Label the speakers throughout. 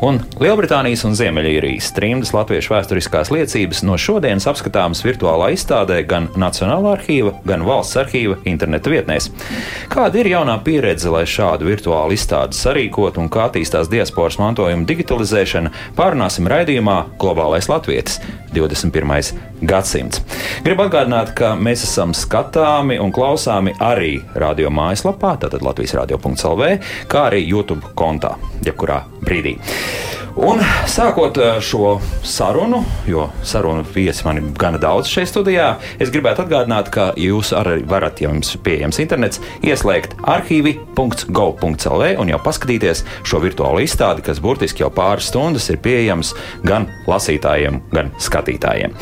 Speaker 1: Un Lielbritānijas un Ziemeļīrijas trimdas latviešu vēsturiskās liecības no šodienas apskatāmas virtuālā izstādē gan Nacionālā arhīva, gan Valsts arhīva interneta vietnēs. Kāda ir jaunā pieredze, lai šādu virtuālu izstādi sarīkot un kā attīstās diasporas mantojuma digitalizēšana, pārunāsim raidījumā Globālais Latvijas 21. gadsimts. Gribu atgādināt, ka mēs esam skatāmi un klausāmi arī radio mājaslapā, tātad Latvijas radio.clv, kā arī YouTube kontā, jebkurā brīdī. Un sākot eh, šo sarunu, jo sarunu viesi man ir gana daudz šeit studijā, es gribētu atgādināt, ka jūs arī varat, ja jums ir pieejams internets, ieslēgt arhīvi.gov.cl un jau paskatīties šo virtuālo izstādi, kas burtiski jau pāris stundas ir pieejams gan lasītājiem, gan skatītājiem.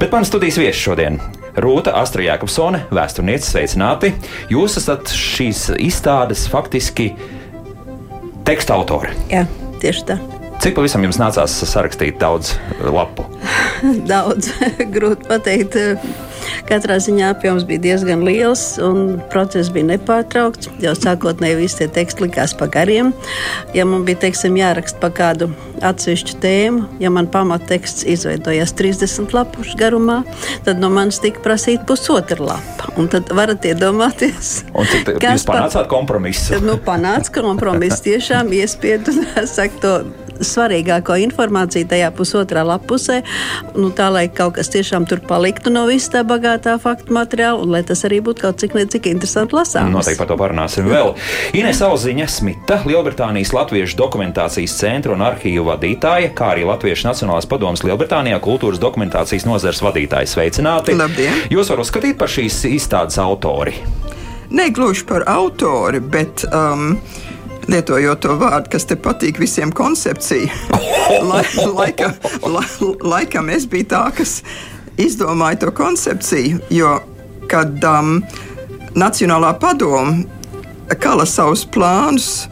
Speaker 1: Bet man studijas viesis šodien Rūta Astra Jākapsone, vēsturniece, sveicināti. Jūs esat šīs izstādes faktiski teksta autori.
Speaker 2: Jā, tieši tā.
Speaker 1: Cik pavisam jums nācās sarakstīt daudz lapu?
Speaker 2: Daudz grūti pateikt. Katrā ziņā apjoms bija diezgan liels, un process bija nepārtraukts. Jau sākotnēji visi tie teksti likās par gariem. Ja man bija teiksim, jāraksta par kādu atsevišķu tēmu, ja man pamatteksts izveidojās 30 lapušu garumā, tad no manis tika prasīta pusotra lapa. Un tad varat iedomāties, pa-
Speaker 1: panācāt kompromisu?
Speaker 2: Nu, panāca kompromiss tiešām iespiedu saka, to svarīgāko informāciju tajā pusotrā lapusē, nu, tā lai kaut kas tiešām tur paliktu no visa tā bagātā faktu materiāla, un lai tas arī būtu kaut cik necik interesanti lasāms.
Speaker 1: Noteikti par to parunāsim vēl. Ines Auziņa Smita, Lielbritānijas Latviešu dokumentācijas centra un arhīvu vadītāja, kā arī Latviešu Nacionālās padomas Lielbritānijā kultūras dokumentācijas nozares vadītāja. Sveicināti!
Speaker 3: Labdien!
Speaker 1: Jūs varat uzskatīt par šīs izstādes autori.
Speaker 3: Negluži par autori, bet um, lietojot to vārdu, kas te patīk visiem, koncepcija. Lai, laika, la, laikam es biju tā, kas izdomāja to koncepciju, jo kad um, Nacionālā padoma kala savus plānus,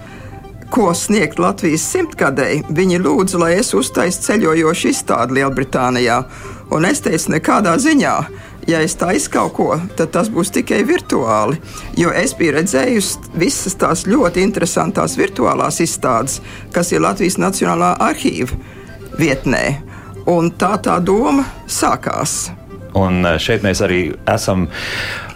Speaker 3: ko sniegt Latvijas simtgadēji, viņi lūdza, lai es uztaisu ceļojošu izstādi Lielbritānijā. Un es teicu, nekādā ziņā. Ja es taisu kaut ko, tad tas būs tikai virtuāli. Jo es biju redzējusi visas tās ļoti interesantās virtuālās izstādes, kas ir Latvijas Nacionālā arhīva vietnē. Un tā tā doma sākās.
Speaker 1: Un eh, šeit mēs arī esam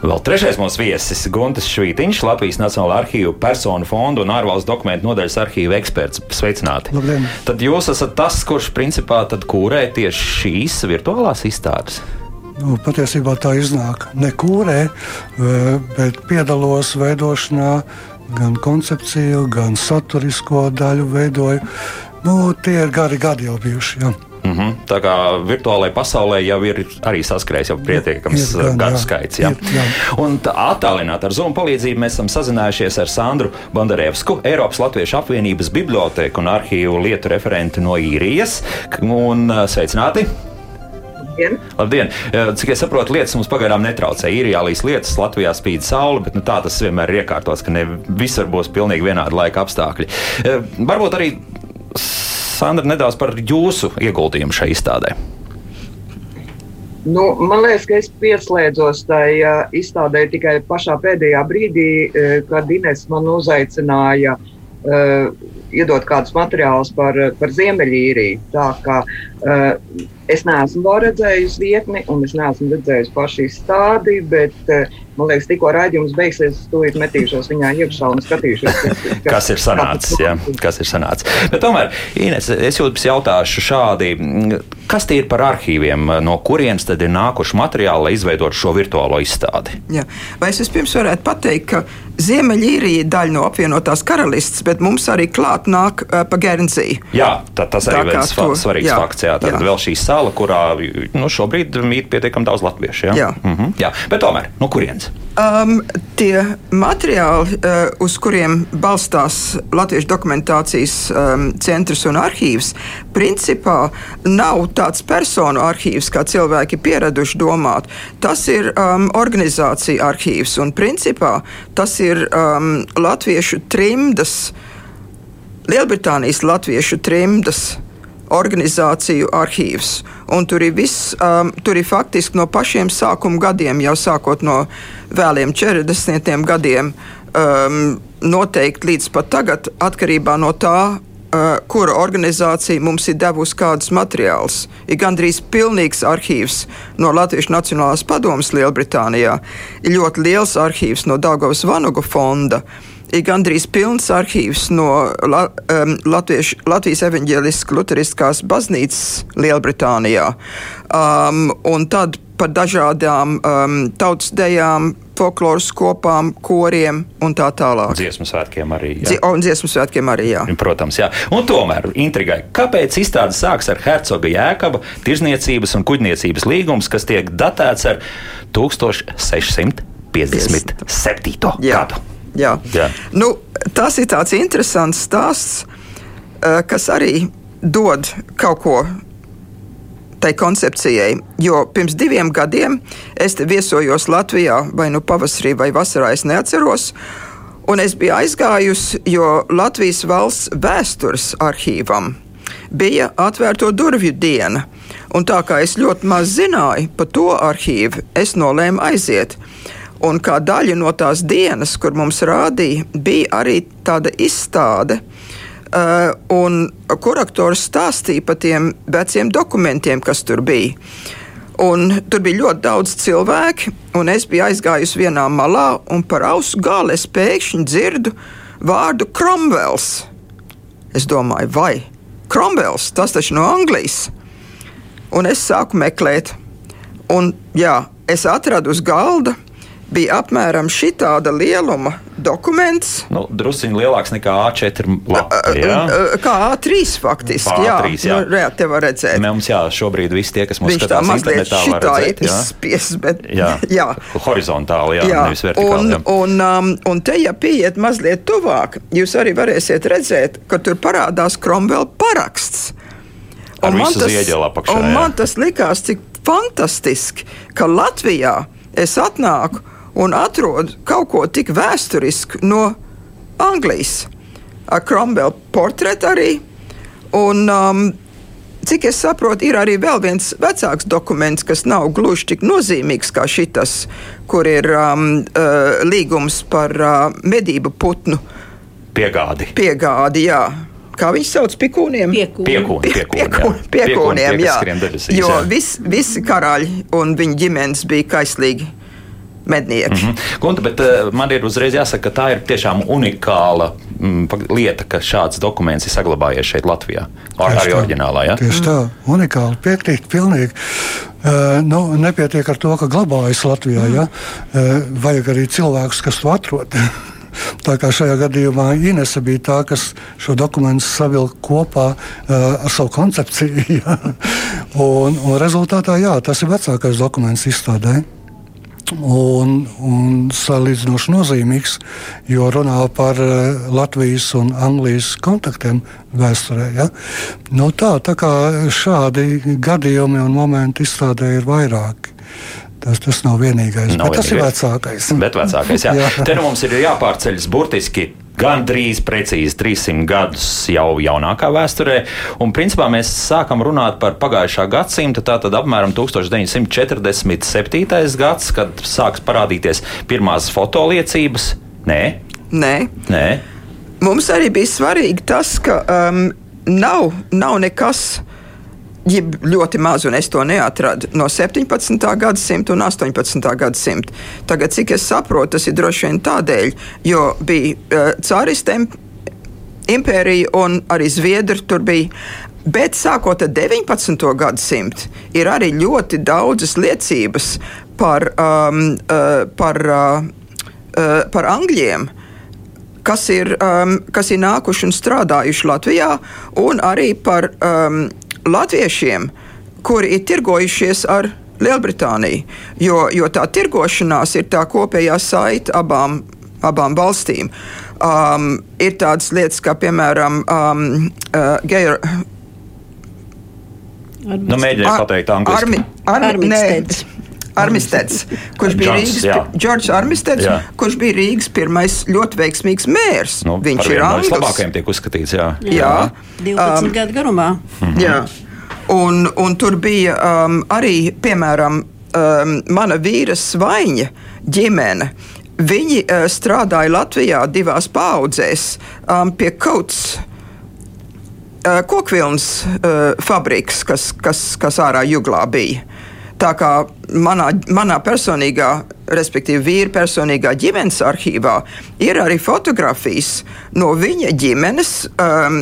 Speaker 1: vēl trešais mūsu viesis, Guntis Švītiņš, Latvijas Nacionālā arhīva personu fondu un ārvalstu dokumentu nodaļas arhīva eksperts. Sveicināti!
Speaker 4: Labdien.
Speaker 1: Tad jūs esat tas, kurš principā tad kūrē tieši šīs virtuālās izstādes.
Speaker 4: Nu, patiesībā tā iznāk nekūrē, eh, bet piedalos veidošanā gan koncepciju, gan saturisko daļu veidoju. Nu, tie ir gari gadi jau bijuši. Ja.
Speaker 1: Mm -hmm. Tā kā virtuālajā pasaulē jau ir arī saskrējis jau pietiekams
Speaker 4: gan,
Speaker 1: gadu
Speaker 4: jā.
Speaker 1: skaits. Jā.
Speaker 4: Ir, jā.
Speaker 1: Un tā attālināti ar Zoom palīdzību mēs esam sazinājušies ar Sandru Bondarevsku, Eiropas Latviešu apvienības biblioteku un arhīvu lietu referenti no īrijas. Un uh, sveicināti!
Speaker 3: Labdien.
Speaker 1: Labdien! Cik es saprotu, lietas mums pagaidām netraucē. Ir jālīs lietas, Latvijā spīd saule, bet nu, tā tas vienmēr ir iekārtots, ka ne visur būs pilnīgi vienādi laika apstākļi. Varbūt arī Sandra nedaudz par jūsu ieguldījumu šajā izstādē.
Speaker 5: Nu, man liekas, ka es pieslēdzos tai uh, izstādē tikai pašā pēdējā brīdī, uh, kad Inês man uzaicināja uh, iedot kādus materiālus par, par Ziemeļīriju. Tā kā uh, es neesmu vēl redzējusi vietni, un es neesmu redzējusi pašu izstādi, bet uh, man liekas, tikko raidījums beigsies, es tūlīt metīšos viņā iekšā un skatīšos, kas,
Speaker 1: Kas ir sanācis? Jā, kas ir sanācis? Bet tomēr, Ines, es jums jautāšu šādi, kas tie ir par arhīviem, no kurienes tad ir nākuši materiāli, lai izveidotu šo virtuālo izstādi?
Speaker 3: Jā. Vai es vispirms varētu pateikt, ka Ziemeļīrija ir daļa no apvienotās karalistes, bet mums arī klāt nāk uh, pa Guernsey.
Speaker 1: Jā, tā, tas arī
Speaker 3: to-
Speaker 1: svarīgs
Speaker 3: jā,
Speaker 1: fakts. Jā, tad
Speaker 3: jā.
Speaker 1: vēl šīs sala, kurā nu, šobrīd mīt pietiekami daudz latviešu. Ja?
Speaker 3: Jā.
Speaker 1: Mm -hmm. jā. Bet tomēr, no kurienes?
Speaker 3: Um, tie materiāli, uh, uz kuriem balstās Latvijas dokumentācijas um, centrs un arhīvs, principā nav tāds personu arhīvs, kā cilvēki pieraduši domāt. Tas ir um, organizācija arhīvs, un principā tas ir um, latviešu trimdas, Lielbritānijas latviešu trimdas organizāciju arhīvs. Un tur ir viss, um, tur ir faktiski no pašiem sākuma gadiem, jau sākot no vēliem 40. gadiem, um, noteikti līdz pat tagad, atkarībā no tā, uh, kura organizācija mums ir devusi kādus materiālus. Ir gandrīz pilnīgs arhīvs no Latvijas Nacionālās padomas Lielbritānijā, ir ļoti liels arhīvs no Dāngavas Vanuga fonda. Ir gandrīz pilns arhīvs no La, um, Latviešu, Latvijas evaņģēliskās luteriskās baznīcas Lielbritānijā. Um, un tad par dažādām um, tautas dejām, folkloras kopām, koriem un tā tālāk.
Speaker 1: Dziesmu svētkiem arī. Jā.
Speaker 3: Dzie un dziesmu svētkiem arī. Jā.
Speaker 1: Protams, jā. Un tomēr intrigai, kāpēc izstāde sāks ar hercoga jēkaba tirzniecības un kuģniecības līgums, kas tiek datēts ar 1657.
Speaker 3: Jā.
Speaker 1: gadu?
Speaker 3: Jā.
Speaker 1: Jā.
Speaker 3: Nu, tas ir tāds interesants stāsts, eh, kas arī dod kaut ko tai koncepcijai. Jo pirms diviem gadiem es viesojos Latvijā, vai nu pavasarī, vai vasarā, es neatceros. Un es biju aizgājusi, jo Latvijas valsts vēstures arhīvam bija atvērto durvju diena. Un tā kā es ļoti maz zināju par to arhīvu, es nolēmu aiziet. Un kā daļa no tās dienas, kur mums rādīja, bija arī tāda izstāde, uh, un kuraktors stāstīja par tiem veciem dokumentiem, kas tur bija. Un tur bija ļoti daudz cilvēku, un es biju aizgājusi vienā malā, un par ausu galu es pēkšņi dzirdu vārdu Cromwells. Es domāju, vai Cromwells, tas taču no Anglijas. Un es sāku meklēt, un jā, es atradu uz galda bija apmēram šāda lieluma dokuments.
Speaker 1: Nu, Drusciņš lielāks nekā A4 lapa. Jā.
Speaker 3: Kā A3 faktiski.
Speaker 1: A3,
Speaker 3: jā,
Speaker 1: jā.
Speaker 3: Nu, jā, te var redzēt.
Speaker 1: Mums, jā, šobrīd visi tie, kas mums
Speaker 3: Viņš tā
Speaker 1: skatās internetā, var redzēt.
Speaker 3: ir izspiests, bet
Speaker 1: Jā.
Speaker 3: jā.
Speaker 1: Horizontāli, jā,
Speaker 3: Jā,
Speaker 1: nevis vertikāli.
Speaker 3: un,
Speaker 1: jā.
Speaker 3: un, um, un te, ja pieiet mazliet tuvāk, jūs arī varēsiet redzēt, ka tur parādās Cromwell paraksts.
Speaker 1: Ar
Speaker 3: Un man
Speaker 1: zieģeli apakšā,
Speaker 3: un
Speaker 1: jā.
Speaker 3: man tas likās tik fantastiski, ka Latvijā es atnāku un atrodu kaut ko tik vēsturisku no Anglijas. Ar Cromwell portretu arī. Un, um, Cik es saprotu, ir arī vēl viens vecāks dokuments, kas nav gluži tik nozīmīgs kā šis, kur ir um, uh, līgums par uh, medību putnu
Speaker 1: Piegādi.
Speaker 3: piegādi. Jā. Kā viņi sauc pikūniem? Piekūniem, jā. Jo vis, visi karaļi un viņa ģimenes bija kaislīgi mednieki. Mm -hmm.
Speaker 1: Gunta, bet uh, man ir uzreiz jāsaka, ka tā ir tiešām unikāla mm, lieta, ka šāds dokuments ir saglabājies šeit Latvijā. Ar, arī oriģinālā. Ja?
Speaker 4: Tieši tā, unikāli, piekrīt, pilnīgi. Uh, nu, nepietiek ar to, ka glabājas Latvijā. Ja? Uh, vajag arī cilvēkus, kas to atrod. Tā kā šajā gadījumā Inese bija tā, kas šo dokumentu savilka kopā uh, ar savu koncepciju. Ja? Un, un rezultātā jā, tas ir vecākais dokuments izstādē. Un, un salīdzinoši nozīmīgs, jo runā par eh, Latvijas un Anglijas kontaktiem vēsturē. Ja? Nu, tā, tā kā šādi gadījumi un momenti izstādē ir vairāki. Tas, tas nav vienīgais,
Speaker 1: Nav
Speaker 4: bet tas ir
Speaker 1: vienīgais.
Speaker 4: vecākais.
Speaker 1: Bet vecākais, jā.
Speaker 4: Jā.
Speaker 1: Te nu mums ir jāpārceļas burtiski. Gan drīz, precīzi 300 gadus jau jaunākā vēsturē, un principā mēs sākam runāt par pagājušā gadsimta, tātad apmēram 1947. gads, kad sāks parādīties pirmās fotoliecības. Nē,
Speaker 3: Nē,
Speaker 1: nē,
Speaker 3: mums arī bija svarīgi tas, ka um, nav, nav nekas. Jeb ļoti maz, un es to neatradu no 17. gadsimta un 18. gadsimta. Tagad, cik es saprotu, tas ir droši vien tādēļ, jo bija uh, cāristiem impērija un arī Zviedri tur bija. Bet sākot ar 19. gadsimtu, ir arī ļoti daudzas liecības par, um, uh, par, uh, uh, par angļiem, kas ir, um, kas ir nākuši un strādājuši Latvijā, un arī par um, latviešiem, kuri ir tirgojušies ar Lielbritāniju. Jo, jo tā tirgošanās ir tā kopējā saite abām, abām valstīm. Um, ir tādas lietas, kā piemēram um, uh, Geir,
Speaker 1: Nu, mēģiniet pateikt angliski.
Speaker 3: Armi, armi, nē,
Speaker 2: Armisteds.
Speaker 3: Armisteds, kurš bija
Speaker 1: Džons,
Speaker 3: Rīgas,
Speaker 1: jā.
Speaker 3: Džordžs Armisteds,
Speaker 1: Jā.
Speaker 3: kurš bija Rīgas pirmais ļoti veiksmīgs mērs.
Speaker 1: Nu,
Speaker 3: Viņš ir
Speaker 1: vienu no
Speaker 3: anglis.
Speaker 1: vislabākajiem tiek uzskatīts. Jā.
Speaker 3: Jā,
Speaker 2: 12 um, gadu garumā.
Speaker 3: Jā. Un, un tur bija um, arī, piemēram, um, mana vīra Svaiņa ģimene. Viņi uh, strādāja Latvijā divās paudzēs um, pie Kauts uh, kokvilnas uh, fabrikas, kas, kas, kas ārā jūglā bija. Tā kā manā, manā personīgā, respektīvi vīra personīgā ģimenes arhīvā, ir arī fotografijas no viņa ģimenes um,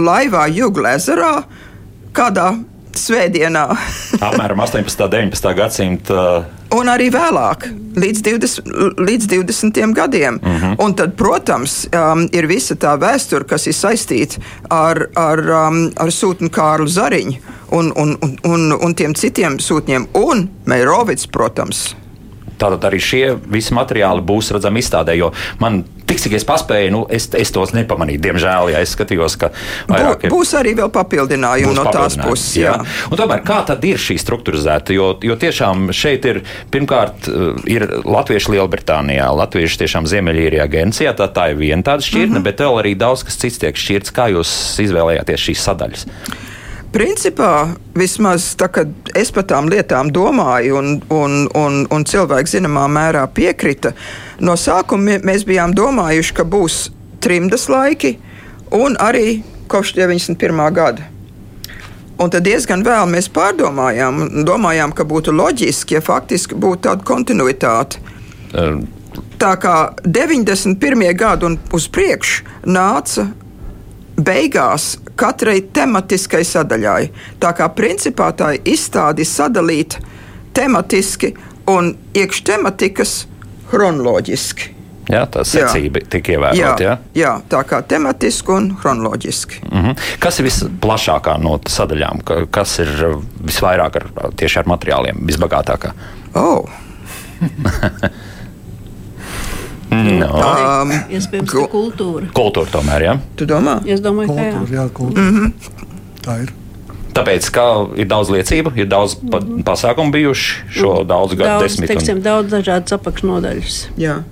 Speaker 3: laivā Jūglā ezerā kādā svētdienā.
Speaker 1: Apmēram 18. un 19. gadsimta.
Speaker 3: Un arī vēlāk, līdz 20, līdz 20 gadiem. Mm -hmm. Un tad, protams, um, ir visa tā vēsture, kas ir saistīta ar, ar, um, ar sūtni Kārlu Zariņu un, un, un, un, un tiem citiem sūtņiem. Un Meirovits, protams.
Speaker 1: Tātad arī šie visi materiāli būs redzami izstādē, jo man tik cik es paspēju, nu, es, es tos nepamanīju. Diemžēl, ja es skatījos, ka vairāk
Speaker 3: Bū, būs arī vēl papildinājumi no tās puses. Jā.
Speaker 1: Un tomēr kā tad ir šī struktūrizēta? Jo, jo tiešām šeit ir pirmkārt uh, ir latvieši Lielbritānijā, latvieši tiešām Ziemeļīrijā agencijā. Tā, tā ir viena tāda šķirne, mm -hmm. bet vēl arī daudz kas cits tiek šķirts. Kā jūs izvēlējāties šīs sadaļas?
Speaker 3: Principā, vismaz tā, kad es par tām lietām domāju, un, un, un, un cilvēki zināmā mērā piekrita, no sākuma mē- mēs bijām domājuši, ka būs trimdas laiki un arī kopš 91. gada. Un tad diezgan vēl mēs pārdomājām, domājām, ka būtu loģiski, ja faktiski būtu tāda kontinuitāte.
Speaker 1: Uh,
Speaker 3: Tā kā 91. gada un uz priekšu nāca beigās katrai tematiskai sadaļai. Tā kā principā tā izstāde ir sadalīta tematiski un iekš tematikas chronoloģiski.
Speaker 1: jā, tā secība tika ievērota.
Speaker 3: jā,
Speaker 1: Jā?
Speaker 3: jā, tā kā tematiski un chronoloģiski.
Speaker 1: Mm -hmm. Kas ir visplašākā no sadaļām? Ka- Kas ir uh, visvairāk ar, tieši ar materiāliem, visbagātākā?
Speaker 3: Oh,
Speaker 1: No.
Speaker 3: um,
Speaker 2: Iespējams,
Speaker 3: Ko-
Speaker 2: ka kultūra.
Speaker 1: Kultūra tomēr, jā.
Speaker 3: tu domā?
Speaker 2: Es domāju, ka jā.
Speaker 4: Kultūra, jā, kultūra. Mm -hmm. Tā ir.
Speaker 1: Tāpēc, ka ir daudz liecību, ir daudz pa pasākumu bijuši šo daudzu gadu
Speaker 2: Mhm. Daudz,
Speaker 1: desmitu. un-
Speaker 2: teiksim, daudz dažādas apakšnodaļas
Speaker 3: Jā.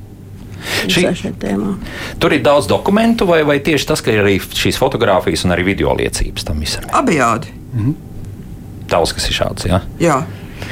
Speaker 1: Šī-. Tur ir daudz dokumentu, vai, vai tieši tas, ka ir arī šīs fotogrāfijas un arī video liecības tam visam?
Speaker 3: Abijādi.
Speaker 1: Daudz kas ir šāds. Jā.
Speaker 3: Jā.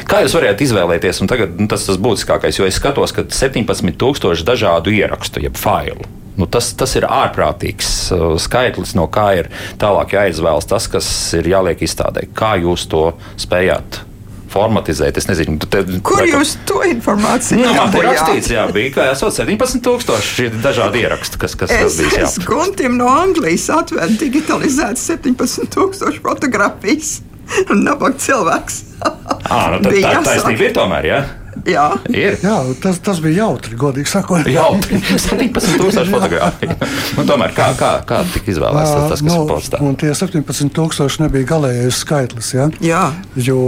Speaker 1: Kā jūs varētu izvēlēties? Un tagad nu, tas tas būtiskākais, jo es skatos, ka 17,000 dažādu ierakstu, jeb failu. Nu, tas, tas ir ārprātīgs uh, skaitlis, no kā ir tālāk jāizvēlas tas, kas ir jāliek izstādē. Kā jūs to spējāt formatizēt? Es nezinu, te,
Speaker 3: Kur
Speaker 1: vai-
Speaker 3: jūs to informāciju
Speaker 1: Nu, man rakstīts, jā, bija, ka esot 17,000 dažādi ieraksti, kas, kas
Speaker 3: Es,
Speaker 1: bija
Speaker 3: es
Speaker 1: jāapstrādā.
Speaker 3: Guntim no Anglijas atvedu digitalizētas 17,000 fotografijas. Un nabaga cilvēks.
Speaker 1: Ah, nu, tad,
Speaker 3: Bija
Speaker 1: tā taisnība ir tomēr, jā.
Speaker 3: Jā,
Speaker 1: Ir.
Speaker 4: Jā, tas, tas bija jautri, godīgi sakot.
Speaker 1: Jā, 17,000 fotogrāfiju. Nu, tomēr kā, kā, kā tika izvēlēts tas, tas kas
Speaker 4: nu,
Speaker 1: ir postā?
Speaker 4: un tie 17,000 nebija galīgais skaitlis. Ja?
Speaker 3: jā.
Speaker 4: Jo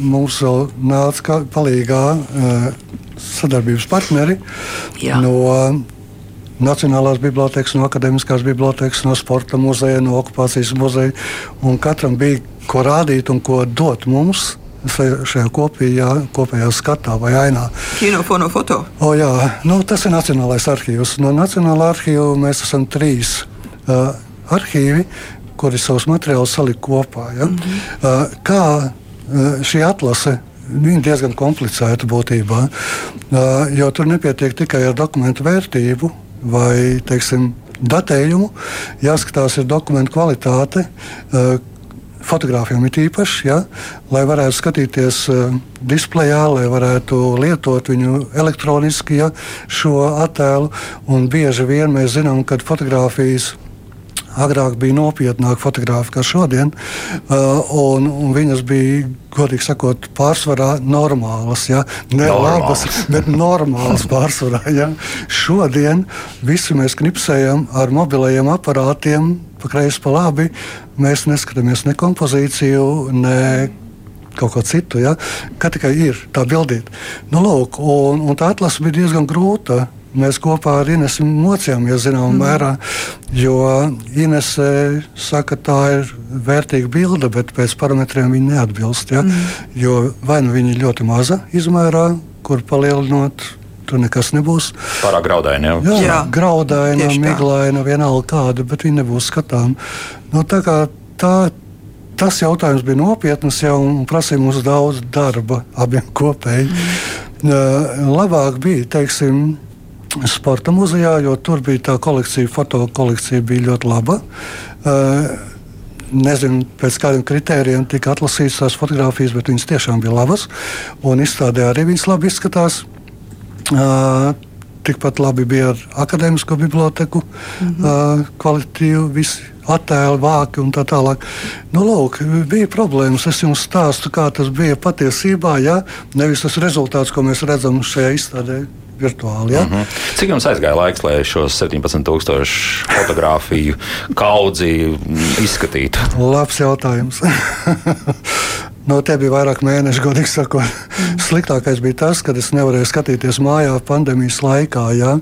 Speaker 4: mums vēl nāca palīgā sadarbības partneri
Speaker 3: Jā.
Speaker 4: no Nacionālās bibliotekas, no Akademiskās bibliotekas, no Sporta muzeja, no Okupācijas muzeja. Un katram bija ko rādīt un ko dot mums šajā šajā kopējā, kopējā skatā vai ainā.
Speaker 3: Kinofono foto.
Speaker 4: O, jā, nu, tas ir Nacionālais arhīvs. No Nacionālā arhīva mēs esam trīs uh, arhīvi, kuri savus materiālus salika kopā. Ja? Mm -hmm. uh, kā uh, šī atlase Viņa ir diezgan komplicēta būtībā, uh, jo tur nepietiek tikai ar dokumentu vērtību vai teiksim, datējumu. Jāskatās, ir dokumentu kvalitāte. Uh, Fotogrāfiem ir īpaši, ja, lai varētu skatīties uh, displejā, lai varētu lietot viņu elektroniski, ja, šo attēlu. Un bieži vien mēs zinām, ka fotogrāfijas agrāk bija nopietnāka fotografija kā šodien, uh, un, un viņas bija, godīgi sakot, pārsvarā normālas. Ja? Ne
Speaker 1: Normālas.
Speaker 4: labas, bet normālas pārsvarā. Ja? Šodien visi mēs knipsējam ar mobilajiem aparātiem, pa kreisi, pa labi. Mēs neskatāmies ne kompozīciju, ne kaut ko citu. Ja? Kā tikai ir tā bildīte. Nu, lūk, un, un tā atlase bija diezgan grūta. Mēs kopā ar Inesu mocījāmies zināmā mm. mērā, jo Inese saka, ka tā ir vērtīga bilde, bet pēc parametriem viņa neatbilst. Ja? Mm. Jo vai nu viņa ir ļoti maza izmērā, kur palielinot tur nekas nebūs.
Speaker 1: Pārāk graudaina.
Speaker 4: Jā, jā graudaina, miglaina, vienalga kāda, bet viņa nebūs skatām. Nu, tā kā tā, tas jautājums bija nopietns jau un prasīja mums daudz darba abiem kopēji. Mm. Labāk bija, teiksim, sporta muzejā, jo tur bija tā kolekcija, fotokolekcija bija ļoti laba. Nezinu, pēc kādiem kritērijiem tika atlasītas tās fotogrāfijas, bet viņas tiešām bija labas. Un izstādē arī viņas labi izskatās. Tikpat labi bija ar akadēmisko biblioteku, mm -hmm. kvalitatīvi visi attēli, vāki un tā tālāk. Nu, lūk, bija problēmas. Es jums stāstu, kā tas bija patiesībā, ja nevis tas rezultāts, ko mēs redzam šajā izstādē virtuāli. Ja? Mm -hmm.
Speaker 1: Cik jums aizgāja laiks, lai šos 17,000 fotografiju kaudzi izskatītu?
Speaker 4: Labs jautājums. No te bija vairāk mēneši, godīgi sakot. Mm. Sliktākais bija tas, ka es nevarēju skatīties mājā pandēmijas laikā ja,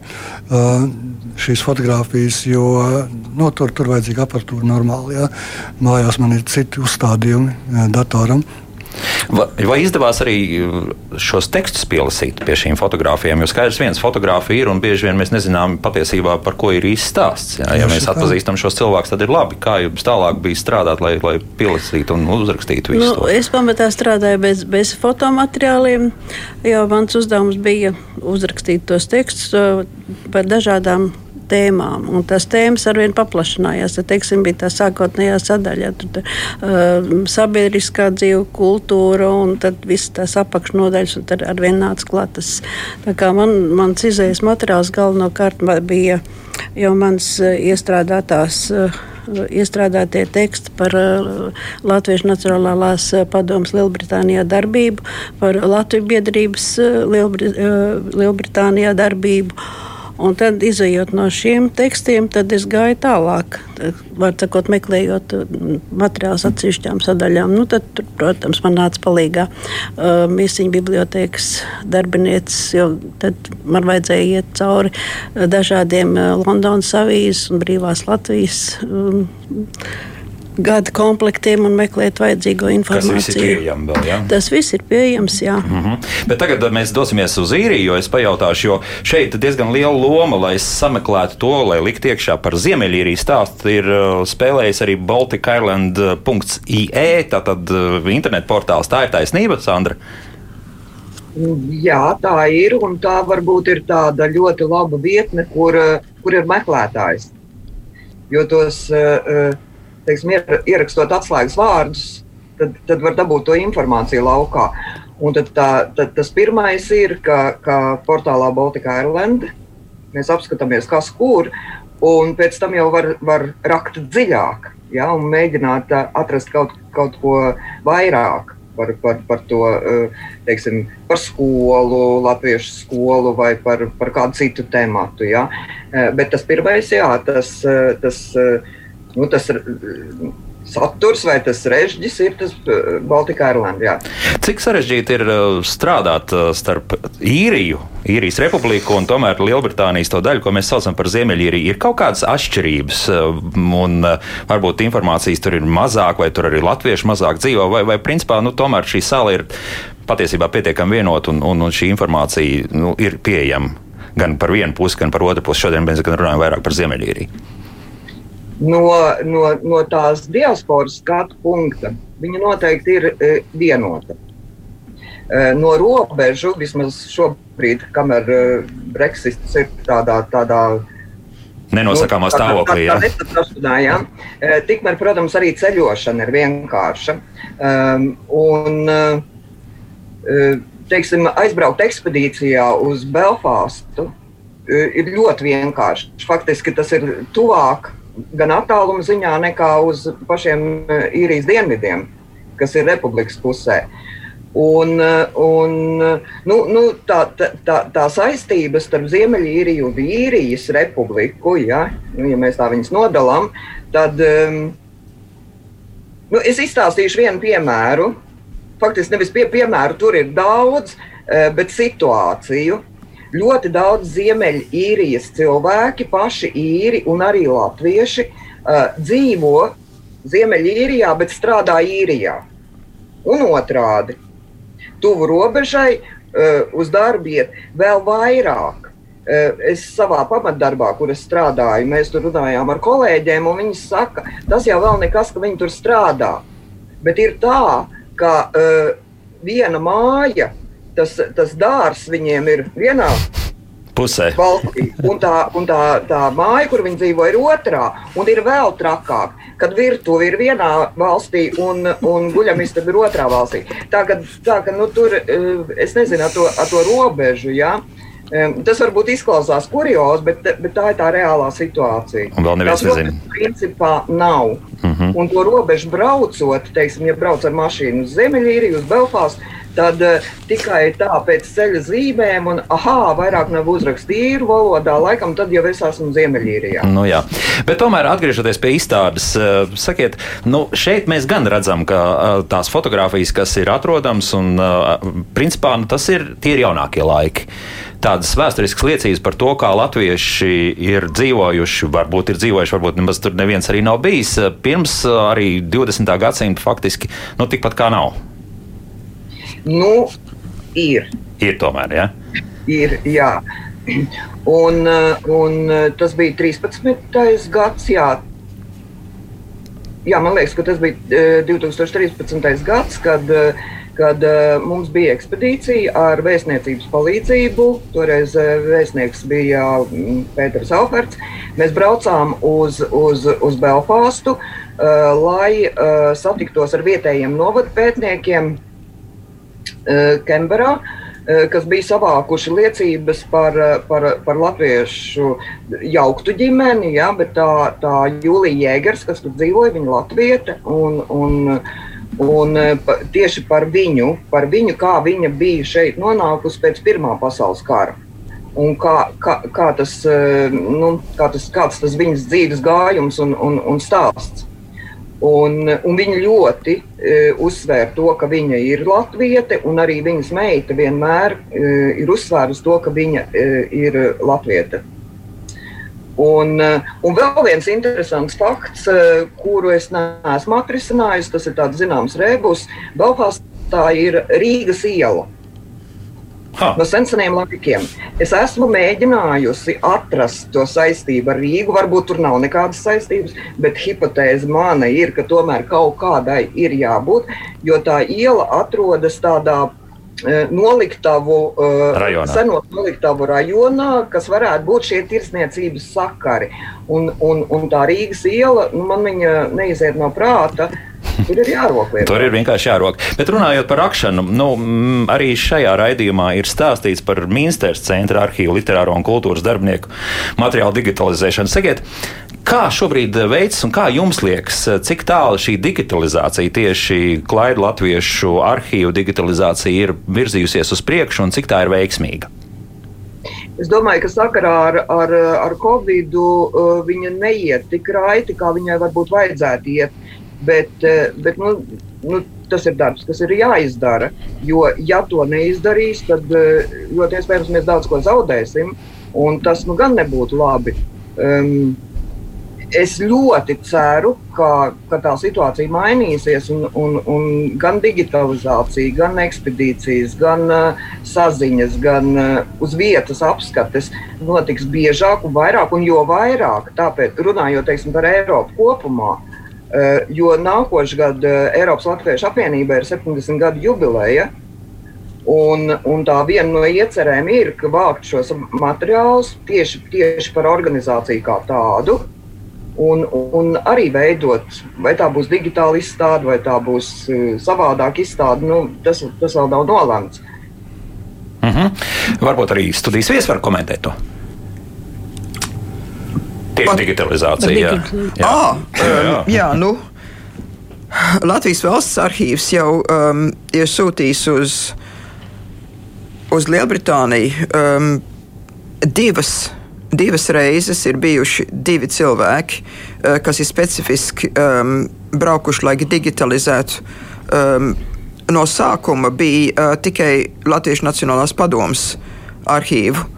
Speaker 4: šīs fotogrāfijas, jo nu, tur, tur vajadzīga aparatūra normāli. Ja. Mājās man ir citi uzstādījumi datoram.
Speaker 1: Vai, vai izdevās arī uh, šos tekstus pielasīt pie šīm fotografijām? Jo skaidrs, viens fotografija ir, un bieži vien mēs nezinām patiesībā, par ko ir īsts stāsts. Jā, ja mēs atpazīstam šos cilvēkus, tad ir labi. Kā jums tālāk bija strādāt, lai, lai pielasītu un uzrakstītu visu? Nu,
Speaker 2: es pamatā strādāju bez, bez fotomateriāliem, jo mans uzdevums bija uzrakstīt tos tekstus uh, par dažādām tēmām. Un tās tēmas arvien paplašinājās. Tad, teiksim, bija tā sākotnējā sadaļa, tad uh, sabiedriskā dzīve, kultūra un tad viss tās apakšnodaļas, un tad arvien nāca klāt tas. Tā kā man, mans izējas materiāls galvenokārt bija jau mans uh, iestrādātās. Uh, iestrādātie teksti par uh, Latvijas Nacionālās uh, padomus Lielbritānijā darbību, par Latvijas biedrības uh, Lielbri Lielbritānijā darbību. Un tad, izējot no šiem tekstiem, es gāju tālāk, sakot, meklējot mm, materiālus atsevišķām sadaļām. Nu, tad, protams, man nāca palīdzīgā uh, mīsiņu bibliotekas darbinieces, jo tad man vajadzēja iet cauri uh, dažādiem uh, Londonas avīzes un brīvās Latvijas. Um, gada komplektiem un meklēt vajadzīgo informāciju. Tas viss ir
Speaker 1: pieejams vēl, ja?
Speaker 2: Tas viss ir pieejams, jā. Mm
Speaker 1: -hmm. Bet tagad uh, mēs dosimies uz īriju, jo es pajautāšu, jo šeit ir diezgan liela loma, lai sameklētu to, lai likt iekšā par Ziemeļīriju stāstu. Ir uh, spēlējis arī balticisland.ie, tātad uh, internet portāls. Tā ir taisnība, Sandra?
Speaker 5: Jā, tā ir, un tā varbūt ir tāda ļoti laba vietne, kur, kur ir meklētājs. Jo tos uh, teiksim, ierakstot atslēgas vārdus, tad, tad var dabūt to informāciju laukā. Un tad, tā, tad tas pirmais ir, ka, ka portālā Baltika Airland mēs apskatāmies, kas kur, un pēc tam jau var, var rakt dziļāk ja, un mēģināt atrast kaut, kaut ko vairāk. Par, par, par to, teiksim, par skolu, latviešu skolu vai par, par kādu citu tēmatu. Ja. Bet tas pirmais, jā, tas, tas nu, tas saturs vai tas režģis ir tas eh, Baltika Airlanda.
Speaker 1: Cik sarežģīti ir eh, strādāt eh, starp īriju, īrijas republiku un tomēr Lielbritānijas to daļu, ko mēs saucam par Ziemeļīriju? Ir kaut kādas atšķirības, un varbūt informācijas tur ir mazāk, vai tur arī latvieši mazāk dzīvo, vai, vai principā nu, tomēr šī sala ir patiesībā pietiekami vienota un, un, un šī informācija nu, ir pieejama gan par vienu pusi, gan par otru pusi. Šodien mēs runājam vairāk par Ziemeļīriju
Speaker 5: no, no, no tās diasporas skatu punkta viņa noteikti ir e, vienota. E, no robežu, vismaz šobrīd, kamēr e, Brexits ir tādā, tādā
Speaker 1: nenosakāmā nu, stāvoklī.
Speaker 5: Tā, tā, tā, tā. E, tikmēr, protams, arī ceļošana ir vienkārša. Um, un, uh, teiksim, aizbraukt ekspedīcijā uz Belfāstu uh, ir ļoti vienkārši. Faktiski tas ir tuvāk gan attāluma ziņā, nekā uz pašiem e, īrijas dienvidiem, kas ir republikas pusē. Un, e, un, nu, nu, tā, tā, tā saistība starp Ziemeļīriju un Īrijas republiku, ja, nu, ja mēs tā viņus nodalām, tad um, nu, es izstāstīšu vienu piemēru. faktiski nevis pie, piemēru tur ir daudz, bet situāciju. Ļoti daudz ziemeļīrijas cilvēki, paši īri un arī latvieši, uh, dzīvo Ziemeļīrijā, bet strādā īrijā. Un otrādi - tuvu robežai, uh, uz darbu iet vēl vairāk. Uh, es savā pamatdarbā, kur es strādāju, mēs tur runājām ar kolēģiem, un viņi saka, tas jau vēl nekas, ka viņi tur strādā. Bet ir tā, ka uh, viena māja, tas, tas dārs viņiem ir vienā
Speaker 1: pusē.
Speaker 5: Valstī, un tā, un tā, tā māja, kur viņi dzīvo, ir otrā, un ir vēl trakāk, kad virtuve ir vienā valstī un, un guļamistaba ir otrā valstī. Tā ka, tā, ka nu, tur eh, es nezinu ar to, ar to robežu. Ja? Tas varbūt izklausās kuriozi, bet, bet tā ir tā reālā situācija.
Speaker 1: Un vēl neviens nezina.
Speaker 5: Principā nav. Uh
Speaker 1: Mhm.
Speaker 5: -huh. Un to robežu braucot, teiksim, ja brauc ar mašīnu uz Ziemeļīriju, uz Belfāstu, tad uh, tikai tā pēc ceļa zīmēm, un ah, vairāk nav uzrakstīts īru valodā, laikam tad jau es esmu Ziemeļīrijā.
Speaker 1: Nu, jā. Bet tomēr atgriežoties pie izstādes, uh, sakiet, nu, šeit mēs gan redzam, ka uh, tās fotogrāfijas, kas ir atrodamas, un principā nu, tas ir tie ir jaunākie laiki. Tādas vēsturiskas liecības par to, kā latvieši ir dzīvojuši, varbūt ir dzīvojuši, varbūt nemaz tur neviens arī nav bijis. Pirms arī 20. gadsimta faktiski nu, tikpat kā nav.
Speaker 5: Nu, ir.
Speaker 1: Ir tomēr, ja?
Speaker 5: Ir, jā. Un, un tas bija 13. gads, jā. Jā, man liekas, ka tas bija 2013. gads, kad, kad mums bija ekspedīcija ar vēstniecības palīdzību. Toreiz vēstnieks bija Pēters Alferts. Mēs braucām uz, uz, uz Belfāstu, lai satiktos ar vietējiem novadu pētniekiem Kemberā. Uh, kas bija savākuši liecības par, par, par latviešu jauktu ģimeni, ja, bet tā, tā Jūlija Jēgers, kas tur dzīvoja, viņa latvieta, un, un, un tieši par viņu, par viņu, kā viņa bija šeit nonākusi pēc Pirmā pasaules kara. Un kā, kā, kā tas, nu, kā tas, kāds tas viņas dzīves gājums un, un, un stāsts. Un, un viņa ļoti e, uzsvēra to, ka viņa ir latviete, un arī viņas meita vienmēr e, ir uzsvērusi to, ka viņa e, ir latviete. Un, un vēl viens interesants fakts, kuru es neesmu atrisinājis, tas ir tāds zināms rēbus. Belfāstā ir Rīgas iela. Ha. No seniem laikiem. Es esmu mēģinājusi atrast to saistību ar Rīgu. Varbūt tur nav nekādas saistības, bet hipotēze mana ir, ka tomēr kaut kādai ir jābūt, jo tā iela atrodas tādā noliktavu,
Speaker 1: rajonā.
Speaker 5: seno noliktavu rajonā, kas varētu būt šie tirsniecības sakari. Un, un, un tā Rīgas iela, nu, man viņa neiziet no prāta. Tur ir jārok. Lietā.
Speaker 1: Tur ir vienkārši jārok. Bet runājot par akšanu, nu, m, arī šajā raidījumā ir stāstīts par Minsters centra arhīvu literāro un kultūras darbinieku materiālu digitalizēšanu. Sakiet, kā šobrīd veids un kā jums liekas, cik tālu šī digitalizācija, tieši klaidu latviešu arhīvu digitalizācija ir virzījusies uz priekšu un cik tā ir veiksmīga?
Speaker 5: Es domāju, ka sakarā ar, ar, ar Covid uh, viņa neiet tik raiti, kā viņai varbūt vajadzētu iet. Bet, bet nu, nu, tas ir darbs, kas ir jāizdara. Jo, ja to neizdarīs, tad ļoti iespējams mēs daudz ko zaudēsim. Tas nu gan nebūtu labi. Um, es ļoti ceru, ka, ka tā situācija mainīsies, un, un, un gan digitalizācija, gan ekspedīcijas, gan uh, saziņas, gan uh, uz vietas apskates notiks biežāk un vairāk, un jo vairāk, tāpēc runājot teiksim, par Eiropu kopumā. Uh, jo nākošais gads uh, Eiropas Latviešu apvienībai ir 70 gadu jubileja. Un, un tā viena no iecerēm ir, vākt šos materiālus tieši, tieši par organizāciju kā tādu, un, un arī veidot, vai tā būs digitāla izstāde, vai tā būs uh, savādāk izstāde, nu, tas, tas vēl nav nolemts.
Speaker 1: Mm -hmm. Varbūt arī studijas viesis var komentēt to. Tieši digitalizācija. Jā,
Speaker 3: jā. Ah, um, jā nu. Latvijas valsts arhīvs jau um, ir sūtījis uz, uz Lielbritāniju um, divas, divas reizes. Ir bijuši divi cilvēki, uh, kas ir specifiski um, braukuši, lai digitalizētu um, no sākuma bija uh, tikai Latvijas Nacionālās padomas arhīvu.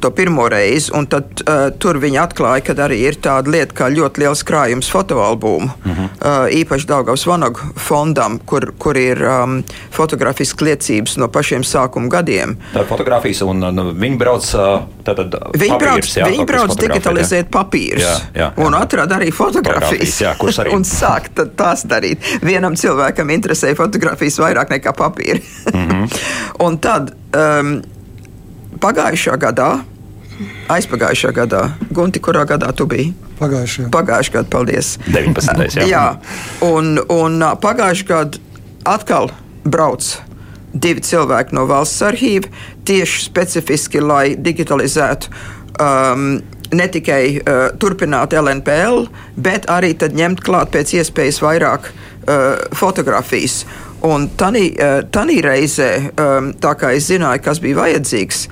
Speaker 3: To pirmo reizi, un tad uh, tur viņi atklāja, ka arī ir tāda lieta kā ļoti liels krājums fotoalbumu. Mm -hmm. uh, īpaši Daugavas Vanagu fondam, kur, kur ir um, fotografiskas liecības no pašiem sākuma gadiem.
Speaker 1: Tā ir fotografijas, un nu, viņi brauc tātad.
Speaker 3: Viņi brauc, jā, viņi brauc digitalizēt papīrus, jā, jā, jā. un atrada arī fotografijas,
Speaker 1: jā, kuras arī.
Speaker 3: un sāk tās darīt. Vienam cilvēkam interesēja fotografijas vairāk nekā papīri. mm -hmm. un tad. Um, pagājušā gadā, aizpagājušā gadā, Gunti, kurā gadā tu biji?
Speaker 4: Pagājušajā.
Speaker 3: Pagājušajā gadā, paldies.
Speaker 1: 19.
Speaker 3: Jā, jā. un, un pagājušajā gadā atkal brauc divi cilvēki no valsts arhīva tieši specifiski, lai digitalizētu. Um, ne tikai uh, turpināt LNPL, bet arī ņemt klāt pēc iespējas vairāk uh, fotografijas. Un tādā reizē, um, tā kā es zināju, kas bija vajadzīgs,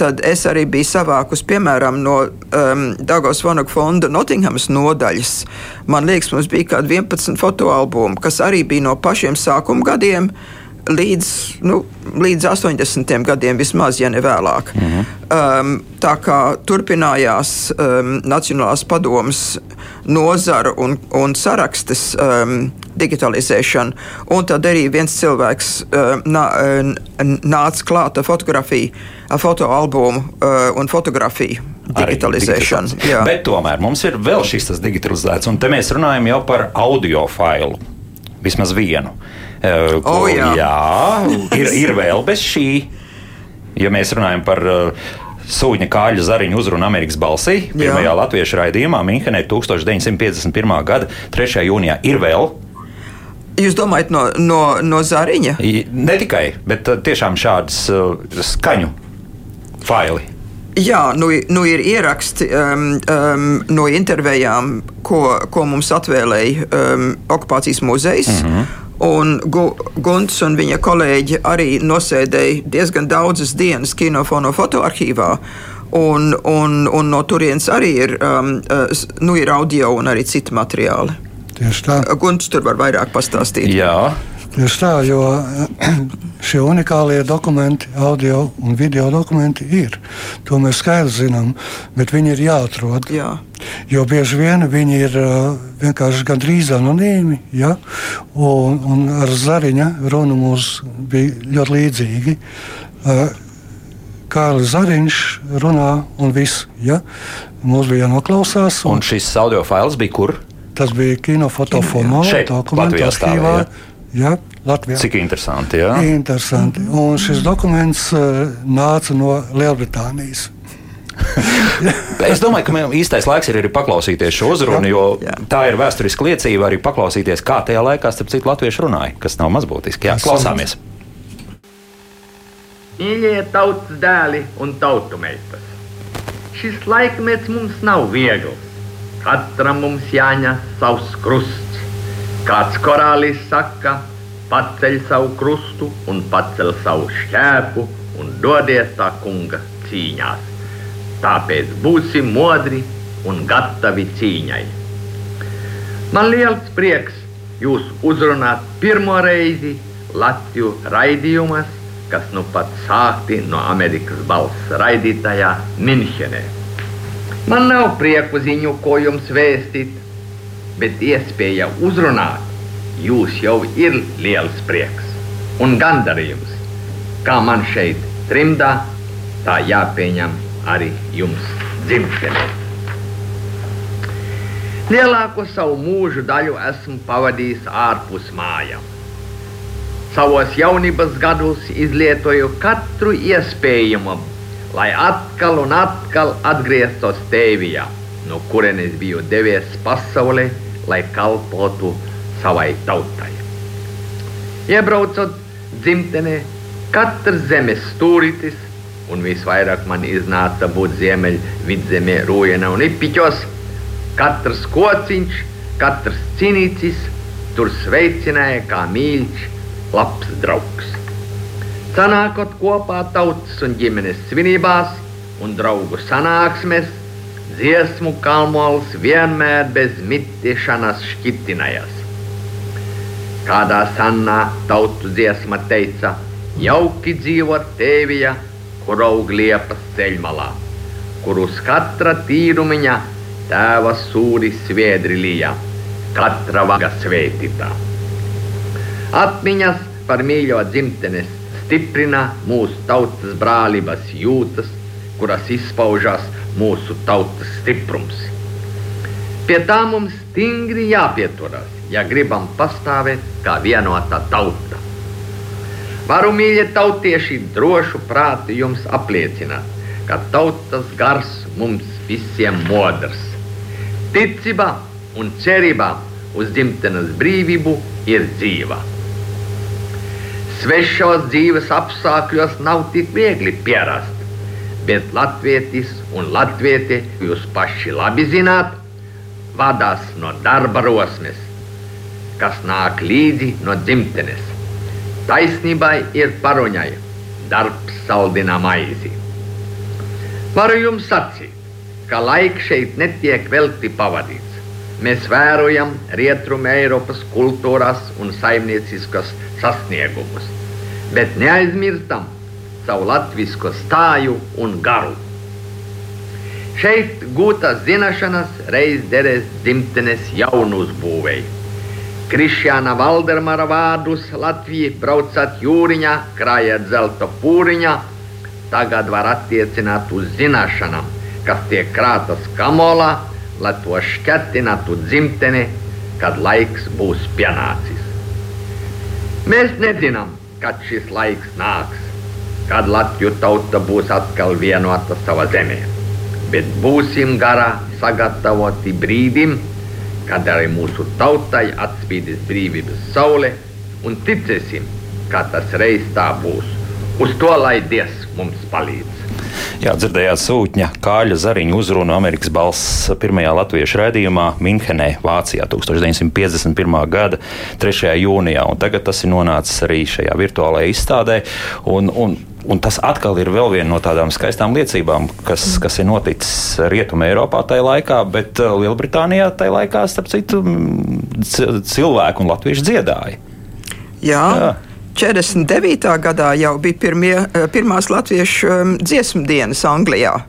Speaker 3: tad es arī biju savākus, piemēram, no um, Dāngos Vanagu fonda Nottinghamas nodaļas. Man liekas, mums bija kaut kādi 11 fotoalbumi, kas arī bija no pašiem sākuma gadiem. Līdz, nu, līdz 80. gadiem, vismaz, ja ne vēlāk. -hmm. um, tā kā turpinājās um, Nacionālās padomas nozara un, un sarakstes um, digitalizēšana. Un tad arī viens cilvēks uh, nā, nāca klāt ar fotografiju, fotoalbumu uh, un fotografiju. Digitalizēšana.
Speaker 1: Bet tomēr mums ir vēl šis digitalizēts, un te mēs runājam jau par audio failu. Vismaz vienu. Uh, ko,
Speaker 3: oh, jā,
Speaker 1: jā ir, ir vēl bez šī. Ja mēs runājam par uh, Sūņa kāļa zariņu uzrunu Amerikas balsī, pirmajā Jā. latviešu raidījumā Minhenē 1951. gada 3. jūnijā ir vēl
Speaker 3: Jūs domājat no, no, no zariņa?
Speaker 1: Ne tikai, bet uh, tiešām šādas uh, skaņu faili.
Speaker 3: Jā, nu, nu ir ieraksti um, um, no intervijām, ko, ko mums atvēlēja um, okupācijas muzejs. Mm -hmm. Un Gunts un viņa kolēģi arī nosēdēja diezgan daudzas dienas kinofono fotoarchīvā. Un, un, un no turienes arī ir, um, uh, nu, ir audio un arī citi materiāli.
Speaker 4: Tieši tā.
Speaker 3: Gunts tur var vairāk pastāstīt.
Speaker 1: Jā.
Speaker 4: Tieši tā, jo šie unikālie dokumenti, audio un video dokumenti ir. To mēs skaidri zinām, bet viņi ir jāatrod.
Speaker 3: Jā.
Speaker 4: Jo bieži vien viņi ir vienkārši gandrīz anonīmi, ja? un, un ar zariņa runu mums bija ļoti līdzīgi. Kārlis Zariņš runā un viss. Ja? Mums bija jānoklausās.
Speaker 1: Un, un šis audio fails bija kur?
Speaker 4: Tas bija kinofotofonu dokumentu arhīvā. Ja, Latvijā.
Speaker 1: Cik interesanti. Jā.
Speaker 4: interesanti. Un šis dokuments uh, nāca no Lielbritānijas.
Speaker 1: Es domāju, ka īstais laiks ir arī paklausīties šo uzrunu, jo jā. tā ir vēsturiska liecība arī paklausīties, kā tajā laikā, starp citu, latvieši runāja, kas nav mazbūtiski. Jā, klausāmies!
Speaker 6: Mīļie tautas dēli un tautu meitas! Šis laikmets mums nav viegls. Katram mums jāņem savs krusts. Kāds korālis saka, paceļ savu krustu un pacel savu šķēpu un dodies tā kunga cīņās. Tāpēc būsim modri un gatavi cīņai. Man liels prieks jūs uzrunāt pirmo reizi Latviju raidījumas, kas nu pat sākti no Amerikas balss raidītājā Minhenē. Man nav prieku ziņu, ko jums vēstīt, bet iespēja uzrunāt jūs jau ir liels prieks un gandarījums. Kā man šeit trimdā, tā jāpieņem arī jums dzimtenē. Lielāko savu mūžu daļu esmu pavadījis ārpus mājām. Savos jaunības gados izlietoju katru iespējamo lai atkal un atkal atgrieztos Tēvijā, no kurienes biju devies pasaulē, lai kalpotu savai tautai. Iebraucot dzimtenē, katrs zemes stūrītis, un visvairāk man iznāca būt ziemeļ vidzemē, Rūjena un Ipiķos, katrs kociņš, katrs cinīcis tur sveicināja kā mīļš, labs draugs sanākot kopā tautas un ģimenes svinībās un draugu sanāksmēs, dziesmu kalmols vienmēr bez mitiešanas šķitinājas. Kādā sannā tautu dziesma teica, jauki dzīvot tēvija, kur aug liepas ceļmalā, kur uz katra tīrumiņa tēva sūri sviedri lija, katra vaga svētītā. Atmiņas par mīļo dzimtenes stiprina mūsu tautas brālības jūtas, kuras izpaužās mūsu tautas stiprums. Pie tā mums stingri jāpieturas, ja gribam pastāvēt kā vienota tauta. Varu mīļie tautieši drošu prātu jums apliecināt, ka tautas gars mums visiem modrs. Ticība un cerība uz dzimtenes brīvību ir dzīva. Svešos dzīves apstākļos nav tik viegli pierast, bet latvietis un latvieti jūs paši labi zināt, vadās no darba rosmes, kas nāk līdzi no dzimtenes. Taisnībai ir paruņai, darbs saldina maizi. Varu jums sacīt, ka laiks šeit netiek velti pavadīts. Mēs vērojam rietumu Eiropas kultūras un saimnieciskas sasniegumus, bet neaizmirstam savu latviešu stāju un garu. Šeit gūtas zināšanas reiz derēs dzimtenes jaunu uzbūvēju. Krišjāna Valdermara vārdus Latvijā braucat jūriņā, krājat zelta pūriņā, tagad var attiecināt uz zināšanām, kas tiek krātas kamolā, lai to šķetinātu dzimteni, kad laiks būs pienācis. Mēs nezinām, kad šis laiks nāks, kad Latviju tauta būs atkal vienota savā zemē, bet būsim garā sagatavoti brīdim, kad arī mūsu tautai atspīdīs brīvības saule, un ticēsim, ka tas reiz tā būs. Uz to lai Dievs mums palīdz.
Speaker 1: Jā, dzirdējāt sūtņa Kāļa Zariņa uzrunu Amerikas balss pirmajā latviešu raidījumā Minhenē, Vācijā 1951. gada 3. jūnijā, un tagad tas ir nonācis arī šajā virtuālajā izstādē. Un, un, Un tas atkal ir viena no tādām skaistām liecībām, kas, kas ir noticis Rietumē, Eiropā tajā laikā, bet uh, Lielbritānijā tajā laikā, starp citu, cilvēku un latviešu dziedāja.
Speaker 3: Jā. Jā. 49. gadā jau bija pirmie, eh, pirmās latviešu um, dziesmu dienas Anglijā.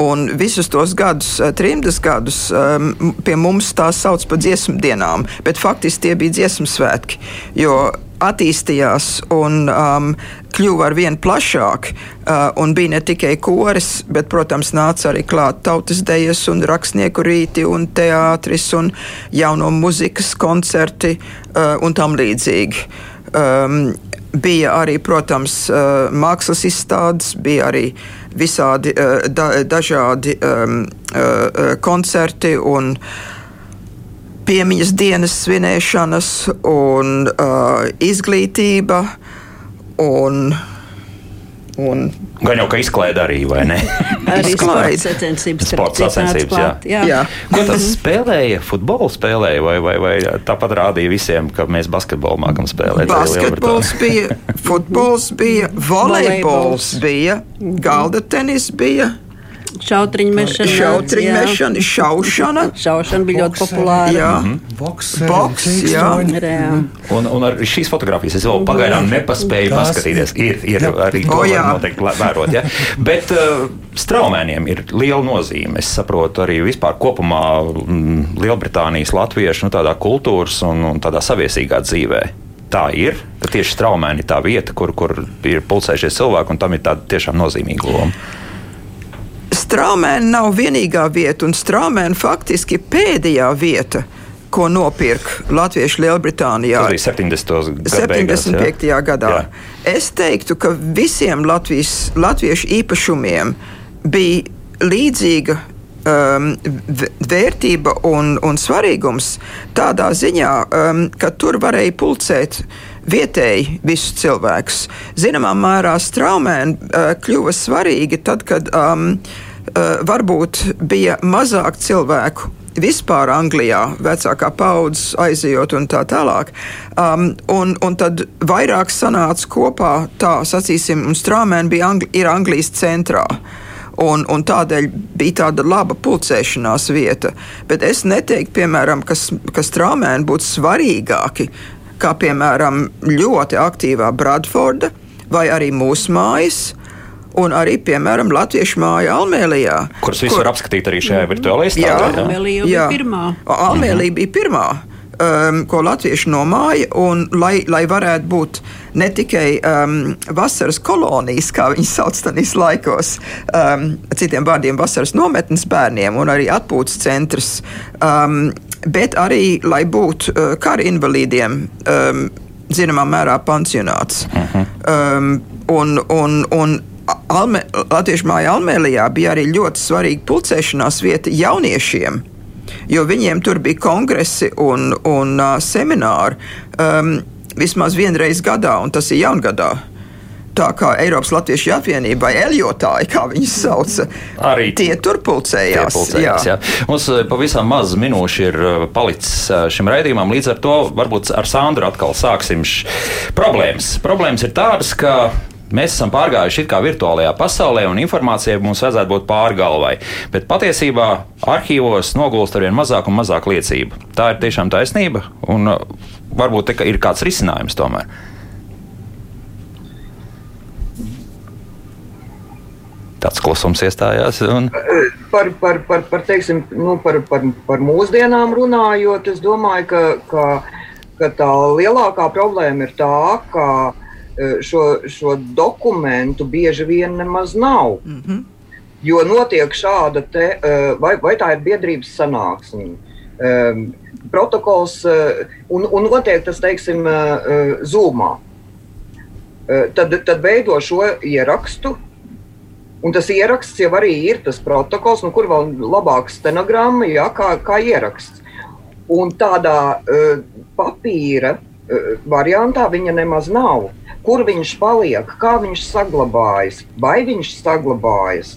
Speaker 3: Un visus tos gadus, eh, trimdas gadus, um, pie mums tās sauc par dziesmu dienām, bet faktiski tie bija dziesmu svētki. Jo attīstījās un um, kļuva ar vien plašāk. Uh, un bija ne tikai koris, bet, protams, nāca arī klāt tautas dejas, un rakstnieku rīti, un teātris, un jauno muzikas koncerti uh, un tam līdzīgi. Um, bija arī, protams, uh, mākslas izstādes, bija arī visādi uh, da, dažādi um, uh, koncerti un piemiņas dienas svinēšanas un uh, izglītība. Un,
Speaker 1: Un Gan jau kā izklaide arī, vai ne?
Speaker 2: arī sporta sacensības.
Speaker 1: Sporta sacensības, jā. jā. jā. Ko tas spēlēja? Futbolu spēlēja, vai, vai, vai tāpat rādīja visiem, ka mēs basketbolu mākam spēlēt?
Speaker 3: Basketbols bija, futbols bija, volejbols bija, galda tenis bija.
Speaker 2: Šautriņu mešana,
Speaker 3: šautriņu mešana, šaušana.
Speaker 2: šaušana bija ļoti populāra.
Speaker 3: Jā.
Speaker 4: Boks,
Speaker 3: Boks, jā.
Speaker 1: Un, un ar šīs fotogrāfijas es vēl pagaidām nepaspēju Tās paskatīties. Ir, ir arī to oh, noteikti vērot. Ja? Bet uh, straumēniem ir liela nozīme. Es saprotu arī vispār kopumā mm, Lielbritānijas latviešu nu, tādā kultūras un, un tādā saviesīgā dzīvē tā ir, tieši straumēni ir tā vieta, kur, kur ir pulcējušies cilvēki, un tam ir tāda tiešām nozīmīga loma.
Speaker 3: Straumēna nav vienīgā vieta, un Straumēna faktiski pēdējā vieta, ko nopirka Latviešu Lielbritānijā.
Speaker 1: Tas bija 70. Gadu
Speaker 3: 75. Beigās, jā? gadā. Jā. Es teiktu, ka visiem Latvijas, latviešu īpašumiem bija līdzīga um, vērtība un, un svarīgums tādā ziņā, um, ka tur varēja pulcēt vietēji visus cilvēkus. Zināmā mērā straumēni uh, kļuva svarīgi tad, kad um, varbūt bija mazāk cilvēku vispār Anglijā, vecākā paudzes aizejot un tā tālāk. Um, un, un tad vairāk sanāca kopā, tā sacīsim, un strāmēni bija Angli ir Anglijas centrā. Un, un tādēļ bija tāda laba pulcēšanās vieta. Bet es neteiktu, piemēram, ka, ka strāmēni būtu svarīgāki kā piemēram ļoti aktīvā Bradforda vai arī mūsu mājas. Un arī, piemēram, Latviešu māja Almēlijā.
Speaker 1: Kuras visu var apskatīt arī šajā virtuālajā izstādē.
Speaker 2: Almēlija bija pirmā.
Speaker 3: Almēlija bija pirmā. Um, ko latvieši nomāja, un lai, lai varētu būt ne tikai um, vasaras kolonijas, kā viņas sauc tajos laikos, um, citiem vārdiem, vasaras nometnes bērniem, un arī atpūtas centrs, um, bet arī lai būtu uh, kara invalīdiem. Um, Zināmā mērā pansionāts. Uh -huh. um, un, un, un Alme, Latviešu māja Almēlijā bija arī ļoti svarīga pulcēšanās vieta jauniešiem, jo viņiem tur bija kongresi un, un uh, semināri um, vismaz vienreiz gadā, un tas ir jaungadā. Tā kā Eiropas Latviešu apvienība vai Eljotāji, kā viņas sauca,
Speaker 1: arī
Speaker 3: tie tur pulcējās.
Speaker 1: Tie pulcējās jā. Jā. Mums pavisam maz minūšu ir palicis šim raidījumam, līdz ar to varbūt ar Sandru atkal sāksim problēmas. Problēmas ir tādas, ka Mēs esam pārgājuši it kā virtuālajā pasaulē, un informācija mums vajadzētu būt pārgalvai. Bet patiesībā arhīvos nogulst ar vien mazāk un mazāk liecību. Tā ir tiešām taisnība, un uh, varbūt ir kāds risinājums tomēr. Tāds klusums iestājās. Un...
Speaker 5: Par, par, par, par, teiksim, nu, par, par, par mūsdienām runājot, es domāju, ka, ka, ka tā lielākā problēma ir tā, ka šo, šo dokumentu bieži vien nemaz nav. Mm -hmm. Jo notiek šāda, te, eh, vai, vai tā ir biedrības sanāksme, ehm, protokols, eh, un, un notiek tas, teiksim, zūmā. Tad, tad veido šo ierakstu, Un tas ieraksts jau arī ir tas protokols, nu, kur vēl labāka stenogramma, jā, kā, kā ieraksts. Un tādā uh, papīra variantā viņa nemaz nav. Kur viņš paliek, kā viņš saglabājas, vai viņš saglabājas.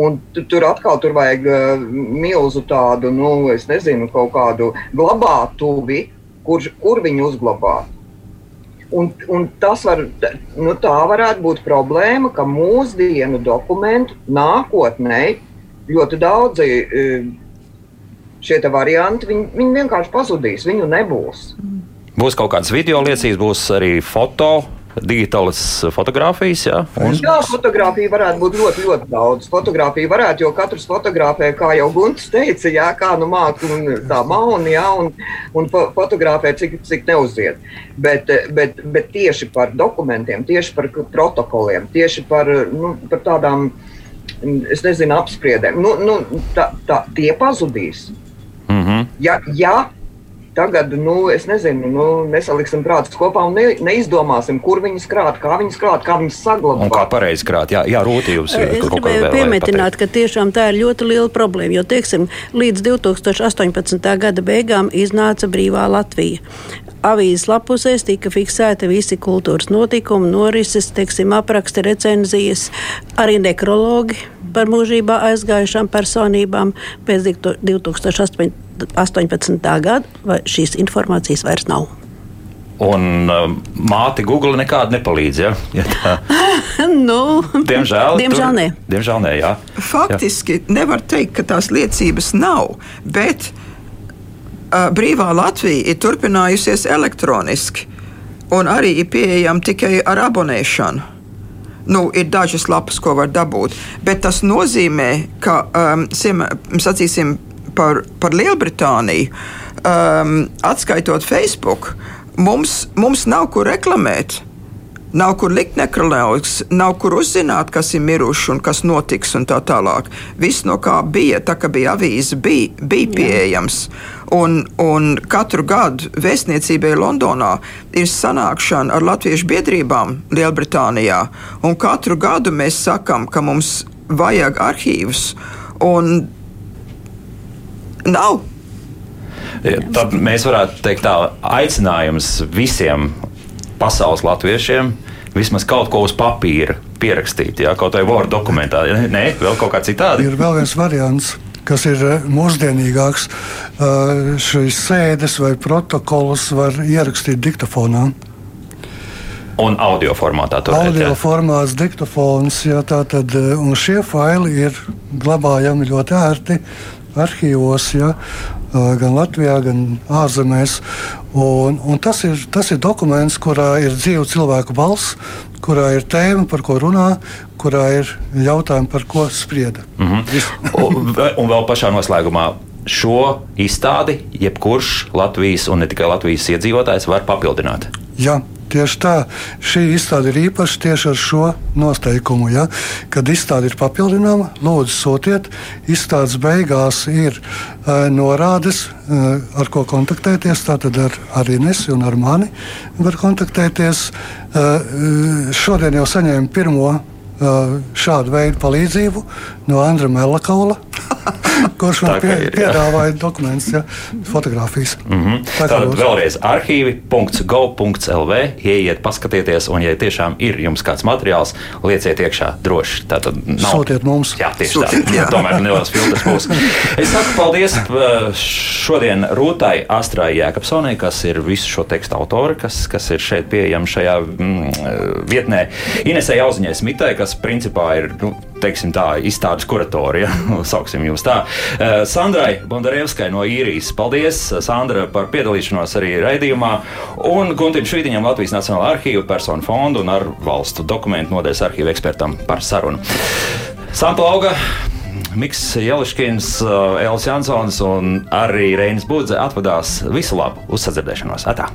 Speaker 5: Un tur atkal tur vajag uh, milzu tādu, nu, es nezinu, kaut kādu glabātuvi, kur, kur viņu uzglabāt. Un, un tas var, nu, tā varētu būt problēma, ka mūsdienu dokumentu nākotnē ļoti daudzi uh, šie varianti, viņi, viņi vienkārši pazudīs, viņu nebūs.
Speaker 1: Būs kaut kādas video liecības, būs arī foto digitālas fotogrāfijas. Jā,
Speaker 5: un... jā fotografija varētu būt ļoti, ļoti daudz. Fotografija varētu, jo katrs fotografē, kā jau Gunts teica, jā, kā nu māca tā mauni, jā, un, un fotografē, cik, cik neuziet. Bet, bet, bet tieši par dokumentiem, tieši par protokoliem, tieši par, nu, par tādām, es nezinu, apspriedēm, nu, nu, tā, tā, tie pazudīs. Mm -hmm. ja, ja Tagad, nu, es nezinu, nu, nesaliksim prātus kopā un ne, neizdomāsim, kur viņas krāt, kā viņas krāt, kā viņas saglabāt.
Speaker 1: Un kā pareizi krāt, jā, jā rūtījums
Speaker 2: ir. Es gribēju piemetināt, ka tiešām tā ir ļoti liela problēma, jo, teiksim, līdz 2018. gada beigām iznāca brīvā Latvija. Avīzes lapusēs tika fiksēti visi kultūras notikumi, norises, teiksim, apraksti, recenzijas, arī nekrologi par mūžībā aizgājušām personībām pēc 2018. 18. gada, vai šīs informācijas vairs nav.
Speaker 1: Un uh, māte Google nekādu nepalīdz. Ja? Ja tā...
Speaker 2: nu,
Speaker 1: diemžēl,
Speaker 2: diemžēl, tur, nē.
Speaker 1: diemžēl nē. Jā.
Speaker 3: Faktiski jā. nevar teikt, ka tās liecības nav. Bet uh, brīvā Latvija ir turpinājusies elektroniski un arī ir pieejama tikai ar abonēšanu. Nu, ir dažas lapas, ko var dabūt, bet tas nozīmē, ka, um, sacīsim, par, par Lielbritāniju, um, atskaitot Facebook, mums, mums nav kur reklamēt. Nav kur likt nekroloģis, nav kur uzzināt, kas ir miruši un kas notiks un tā tālāk. Viss, no kā bija, tā kā bija avīze, bija, bija pieejams. Un, un katru gadu vēstniecībai Londonā ir sanākšana ar latviešu biedrībām Lielbritānijā. Un katru gadu mēs sakām, ka mums vajag arhīvus. Un Nav.
Speaker 1: Tad mēs varētu teikt, tā aicinājums visiem pasaules latviešiem vismaz kaut ko uz papīra pierakstīt, jā, kaut vai Word dokumentā. Nē, vēl kaut kā citādi.
Speaker 4: Ir vēl viens variants. Kas ir eh, mūsdienīgāks, uh, šīs sēdes vai protokolus var ierakstīt diktafonā.
Speaker 1: Un audio formātā tur
Speaker 4: ir. Audio formāts, diktafons, jā, tā tad, eh, un šie faili ir glabājami ļoti ērti arhīvos, ja, gan Latvijā, gan ārzemēs. Un, un tas, ir, tas ir dokuments, kurā ir dzīva cilvēku balss, kurā ir tēma, par ko runā, kurā ir jautājumi, par ko sprieda.
Speaker 1: Mm -hmm. un, vēl pašā noslēgumā. Šo izstādi jebkurš Latvijas un ne tikai Latvijas iedzīvotājs var papildināt.
Speaker 4: Jā, Tieši tā, šī izstāde ir īpaša tieši ar šo noteikumu. Ja? Kad izstāde ir papildināma, lūdzu, sūtiet. Izstādes beigās ir uh, norādes, uh, ar ko kontaktēties. Tātad ar, ar Inesu un ar mani var kontaktēties. Uh, šodien jau saņēmu pirmo šādu veidu palīdzību no Andra Melakaula. kurš man pie, piedāvāja dokumentus, ja, fotografijas.
Speaker 1: Mm -hmm. Tā Tātad vēlreiz arhīvi.gov.lv ieiet, paskatieties, un, ja tiešām ir jums kāds materiāls, lieciet iekšā droši. Tātad
Speaker 4: nav... Sūtiet mums.
Speaker 1: Jā, tieši Sūtiet, tā. Jā. Tomēr neliels filtrs būs. Es saku paldies šodien Rūtai Astrai Jēkabsonai, kas ir visu šo tekstu autori, kas, kas ir šeit pieejama šajā mm, vietnē. Inesē Jauziņai Smitai, kas principā ir nu, teiksim, tā, izstādes kuratori, ja? sauksim jūs tā. Eh, Sandrai Bondarevskai no īrijas. Paldies, Sandra, par piedalīšanos arī raidījumā. Un Guntim Švītiņam Latvijas Nacionālā arhīva personu fondu un ar valstu dokumentu nodeļas arhīva ekspertam par sarunu. Sampa auga. Miks Jeliškins, Elis Jansons un arī Reinis Budze atvadās visu labu uzsadzirdēšanos. Atā!